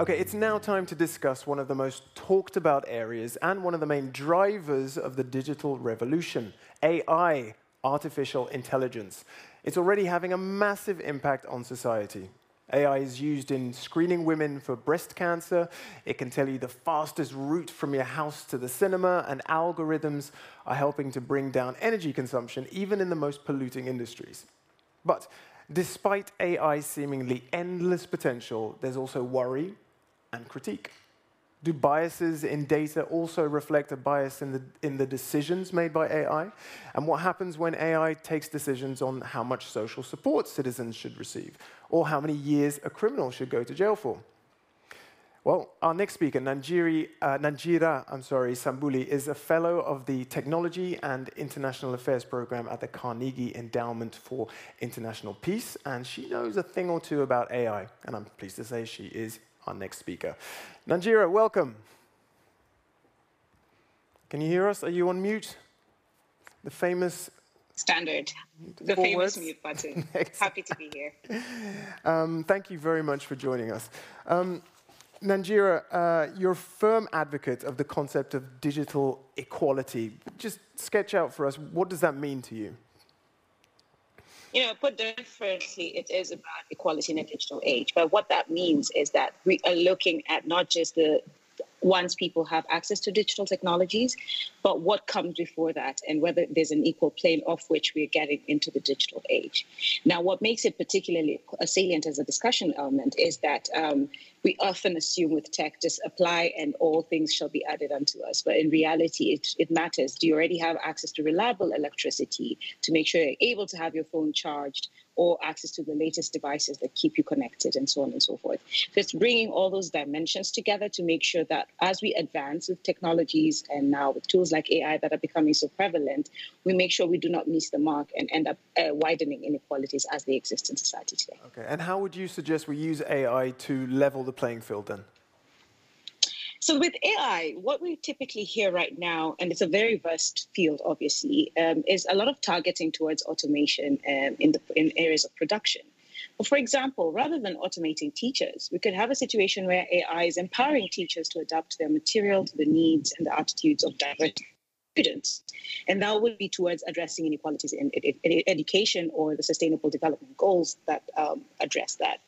Okay, it's now time to discuss one of the most talked about areas and one of the main drivers of the digital revolution AI, artificial intelligence. It's already having a massive impact on society. AI is used in screening women for breast cancer. It can tell you the fastest route from your house to the cinema, and algorithms are helping to bring down energy consumption, even in the most polluting industries. But despite AI's seemingly endless potential, there's also worry and critique. Do biases in data also reflect a bias in the, in the decisions made by AI? And what happens when AI takes decisions on how much social support citizens should receive, or how many years a criminal should go to jail for? Well, our next speaker, Nanjiri, uh, Nanjira I'm sorry, Sambuli, is a fellow of the Technology and International Affairs program at the Carnegie Endowment for International Peace, and she knows a thing or two about AI, and I'm pleased to say she is our next speaker. Nanjira, welcome. Can you hear us? Are you on mute? The famous standard, the famous mute button. Happy to be here. Um, thank you very much for joining us. Um, Nanjira, uh, you're a firm advocate of the concept of digital equality. Just sketch out for us, what does that mean to you? You know, put differently, it is about equality in a digital age. But what that means is that we are looking at not just the once people have access to digital technologies, but what comes before that and whether there's an equal plane off which we're getting into the digital age. Now, what makes it particularly salient as a discussion element is that um, we often assume with tech just apply and all things shall be added unto us. But in reality, it, it matters. Do you already have access to reliable electricity to make sure you're able to have your phone charged? or access to the latest devices that keep you connected and so on and so forth. So it's bringing all those dimensions together to make sure that as we advance with technologies and now with tools like AI that are becoming so prevalent, we make sure we do not miss the mark and end up uh, widening inequalities as they exist in society today. Okay, and how would you suggest we use AI to level the playing field then? So with AI, what we typically hear right now, and it's a very vast field, obviously, um, is a lot of targeting towards automation um, in the in areas of production. But for example, rather than automating teachers, we could have a situation where AI is empowering teachers to adapt their material to the needs and the attitudes of diverse students. And that would be towards addressing inequalities in, education or the sustainable development goals that um, address that.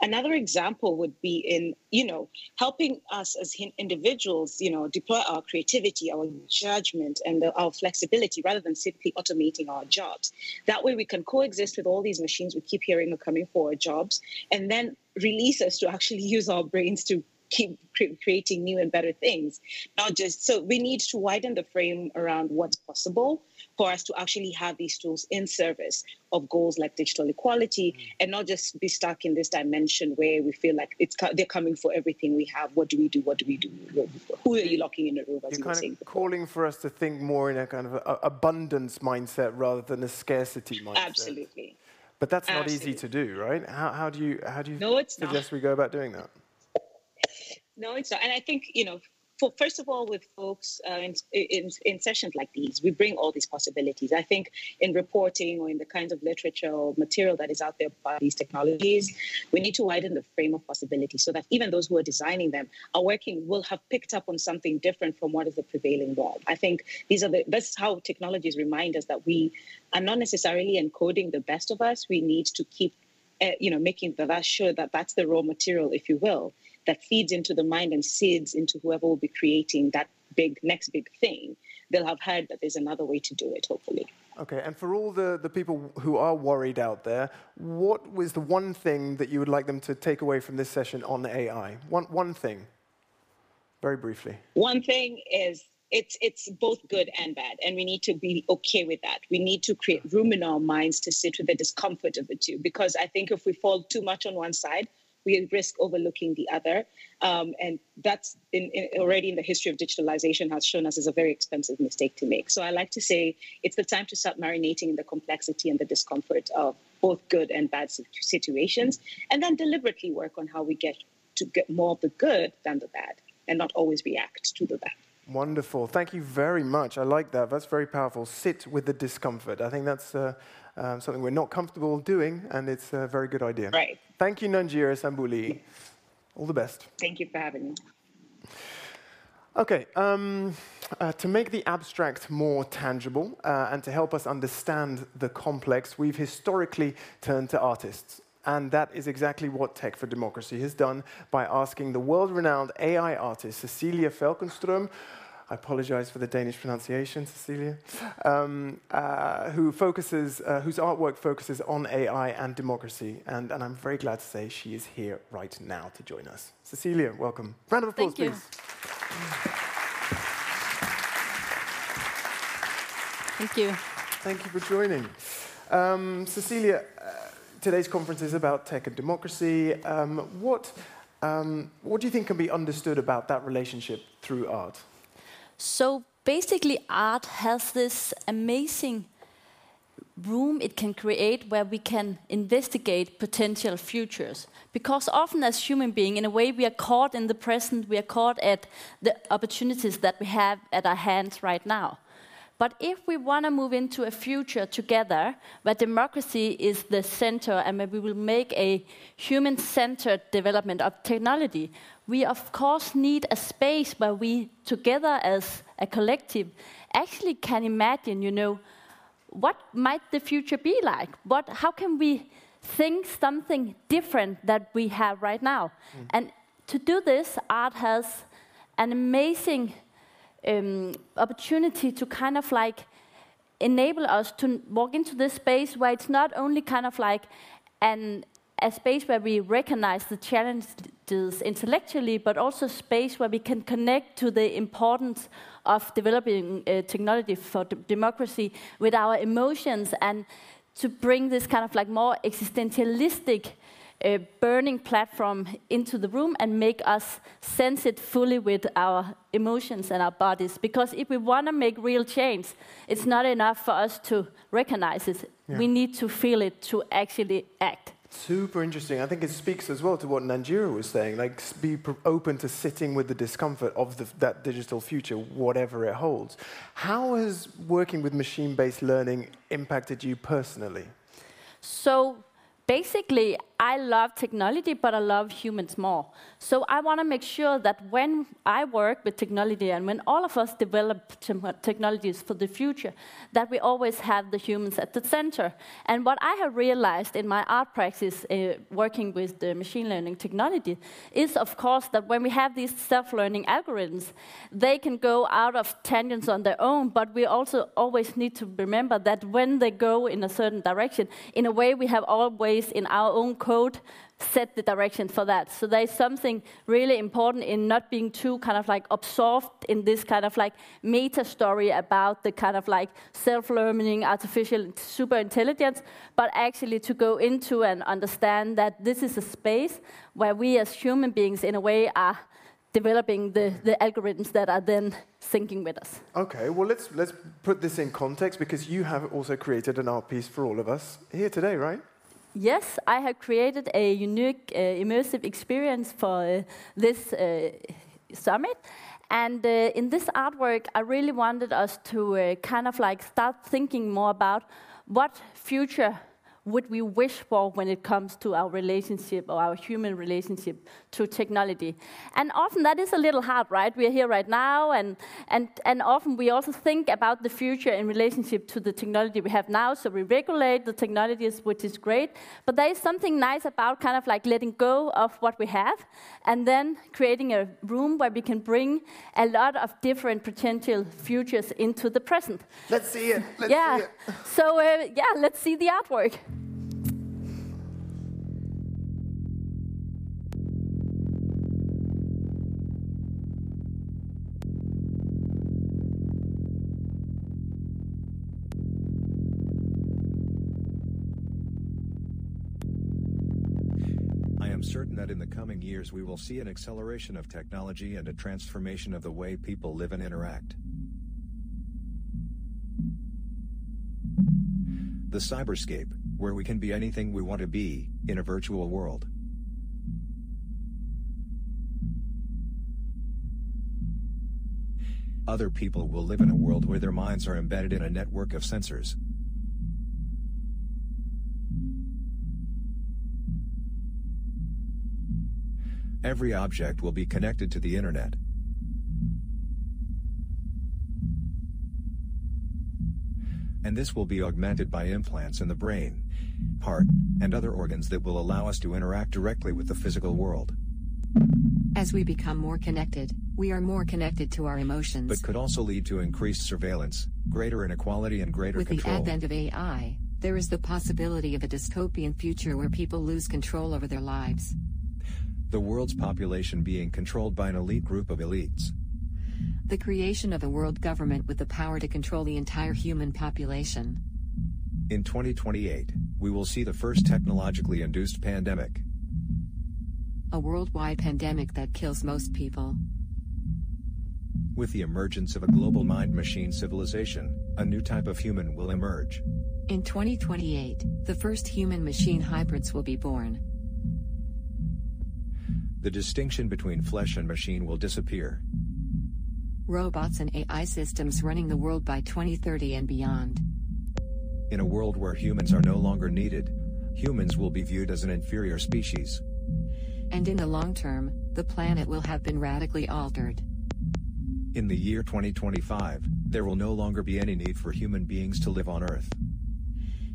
Another example would be in, you know, helping us as individuals, you know, deploy our creativity, our judgment, and the, our flexibility rather than simply automating our jobs. That way we can coexist with all these machines we keep hearing are coming for our jobs and then release us to actually use our brains to keep creating new and better things. Not just so we need to widen the frame around what's possible for us to actually have these tools in service of goals like digital equality mm. and not just be stuck in this dimension where we feel like it's they're coming for everything we have. What do we do? What do we do? Who are you locking in a room? You're kind of calling for us to think more in a kind of a, abundance mindset rather than a scarcity mindset. Absolutely. But that's not Absolutely. easy to do, right? How, how do you how do you no, suggest not. we go about doing that? No, it's not. And I think, you know, for, first of all, with folks uh, in, in, in, sessions like these, we bring all these possibilities. I think in reporting or in the kinds of literature or material that is out there about these technologies, we need to widen the frame of possibility so that even those who are designing them are working, will have picked up on something different from what is the prevailing norm. I think these are the, that's how technologies remind us that we are not necessarily encoding the best of us. We need to keep, uh, you know, making that sure that that's the raw material, if you will that feeds into the mind and seeds into whoever will be creating that big next big thing, they'll have heard that there's another way to do it, hopefully. Okay, and for all the, the people who are worried out there, what was the one thing that you would like them to take away from this session on AI? One, one thing, very briefly. One thing is it's, it's both good and bad, and we need to be okay with that. We need to create room in our minds to sit with the discomfort of the two, because I think if we fall too much on one side, we risk overlooking the other. Um, and that's in, in, already in the history of digitalization has shown us is a very expensive mistake to make. So I like to say it's the time to start marinating in the complexity and the discomfort of both good and bad situations, and then deliberately work on how we get to get more of the good than the bad, and not always react to the bad. Wonderful. Thank you very much. I like that. That's very powerful. Sit with the discomfort. I think that's uh, um, something we're not comfortable doing, and it's a very good idea. Right. Thank you, Nanjira Sambuli. All the best. Thank you for having me. Okay, um, uh, to make the abstract more tangible uh, and to help us understand the complex, we've historically turned to artists. And that is exactly what Tech for Democracy has done by asking the world renowned AI artist Cecilia Falkenstrøm. I apologize for the Danish pronunciation, Cecilia, um, uh, who focuses, uh, whose artwork focuses on AI and democracy. And, and, I'm very glad to say she is here right now to join us. Cecilia, welcome. Round of applause, Thank please. Thank you. Thank you for joining. Um, Cecilia, today's conference is about tech and democracy. Um, what, um, what do you think can be understood about that relationship through art? So basically, art has this amazing room it can create where we can investigate potential futures. Because often, as human beings, in a way, we are caught in the present, we are caught at the opportunities that we have at our hands right now. But if we want to move into a future together where democracy is the center and where we will make a human centered development of technology, we of course need a space where we, together as a collective, actually can imagine, you know, what might the future be like? What, how can we think something different that we have right now? Mm. And to do this, art has an amazing um, opportunity to kind of like enable us to walk into this space where it's not only kind of like an a space where we recognize the challenges intellectually, but also space where we can connect to the importance of developing uh, technology for democracy with our emotions and to bring this kind of like more existentialistic a burning platform into the room and make us sense it fully with our emotions and our bodies. Because if we want to make real change, it's not enough for us to recognize it. Yeah. We need to feel it to actually act. Super interesting. I think it speaks as well to what Nanjira was saying. Like, be open to sitting with the discomfort of the, that digital future, whatever it holds. How has working with machine based learning impacted you personally? So, basically, I love technology, but I love humans more. So I want to make sure that when I work with technology and when all of us develop technologies for the future, that we always have the humans at the center. And what I have realized in my art practice uh, working with the machine learning technology is, of course, that when we have these self-learning algorithms, they can go out of tangents on their own, but we also always need to remember that when they go in a certain direction, in a way we have always in our own code set the direction for that. So there's something really important in not being too kind of like absorbed in this kind of like meta story about the kind of like self-learning artificial super intelligence, but actually to go into and understand that this is a space where we as human beings in a way are developing the, the algorithms that are then syncing with us. Okay, well let's let's put this in context because you have also created an art piece for all of us here today, right? Yes, I have created a unique uh, immersive experience for uh, this uh, summit. And uh, in this artwork, I really wanted us to uh, kind of like start thinking more about what future would we wish for when it comes to our relationship or our human relationship to technology? And often that is a little hard, right? We are here right now, and, and, and often we also think about the future in relationship to the technology we have now. So we regulate the technologies, which is great. But there is something nice about kind of like letting go of what we have and then creating a room where we can bring a lot of different potential futures into the present. Let's see it. Let's yeah. See it. so, uh, yeah, let's see the artwork. Certain that in the coming years we will see an acceleration of technology and a transformation of the way people live and interact. The cyberscape, where we can be anything we want to be, in a virtual world. Other people will live in a world where their minds are embedded in a network of sensors, every object will be connected to the internet. And this will be augmented by implants in the brain, heart, and other organs that will allow us to interact directly with the physical world. As we become more connected, we are more connected to our emotions. But could also lead to increased surveillance, greater inequality, and greater With control. the advent of AI, there is the possibility of a dystopian future where people lose control over their lives. The world's population being controlled by an elite group of elites. The creation of a world government with the power to control the entire human population. In 2028, we will see the first technologically induced pandemic. A worldwide pandemic that kills most people. With the emergence of a global mind machine civilization, a new type of human will emerge. In 2028, the first human machine hybrids will be born. The distinction between flesh and machine will disappear. Robots and AI systems running the world by 2030 and beyond. In a world where humans are no longer needed, humans will be viewed as an inferior species. And in the long term, the planet will have been radically altered. In the year 2025, there will no longer be any need for human beings to live on Earth.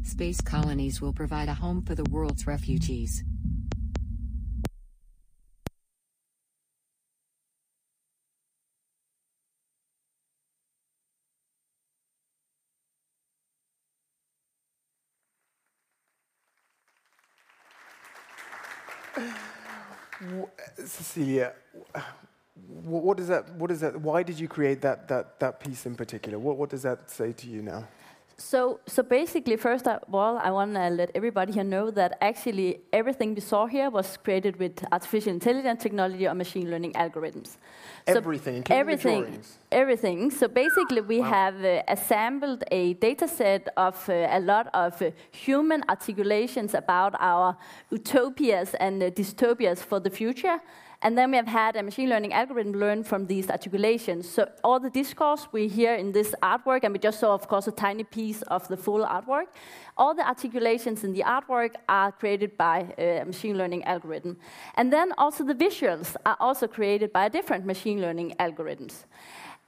Space colonies will provide a home for the world's refugees. Cecilia, wh- what is that? What is that? Why did you create that that that piece in particular? What what does that say to you now? So, so basically, first of all, I want to let everybody here know that actually everything we saw here was created with artificial intelligence technology or machine learning algorithms. So Everything, everything, everything. So basically, we have uh, assembled a data set of uh, a lot of uh, human articulations about our utopias and uh, dystopias for the future. And then we have had a machine learning algorithm learn from these articulations. So all the discourse we hear in this artwork, and we just saw, of course, a tiny piece of the full artwork, all the articulations in the artwork are created by a machine learning algorithm. And then also the visuals are also created by different machine learning algorithms.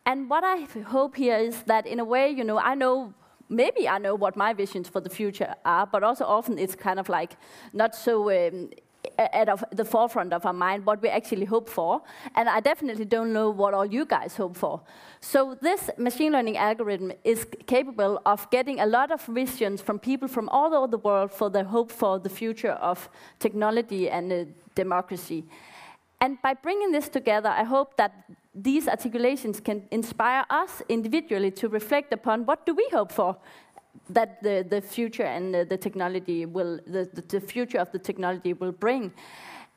And what I hope here is that, in a way, you know, I know maybe I know what my visions for the future are, but also often it's kind of like not so um, at the forefront of our mind what we actually hope for. And I definitely don't know what all you guys hope for. So this machine learning algorithm is capable of getting a lot of visions from people from all over the world for the hope for the future of technology and uh, democracy. And by bringing this together, I hope that these articulations can inspire us individually to reflect upon what do we hope for that the, the future and the, the technology will, the, the, future of the technology will bring.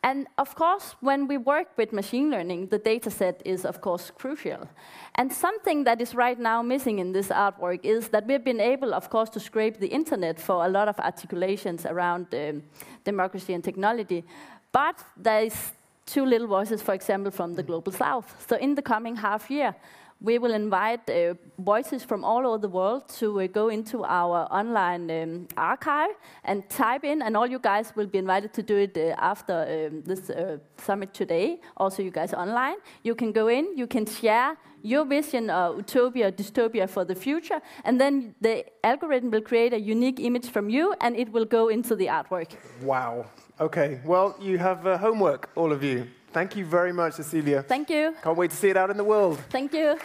And of course, when we work with machine learning, the data set is, of course, crucial. And something that is right now missing in this artwork is that we've been able, of course, to scrape the internet for a lot of articulations around um, democracy and technology. But there is too little voices, for example, from the global south. So in the coming half year, we will invite uh, voices from all over the world to uh, go into our online um, archive and type in, and all you guys will be invited to do it uh, after um, this uh, summit today. Also, you guys online, you can go in, you can share your vision of utopia, dystopia for the future, and then the algorithm will create a unique image from you, and it will go into the artwork. Wow. Okay. Well, you have uh, homework, all of you. Thank you very much, Cecilia. Thank you. Can't wait to see it out in the world. Thank you.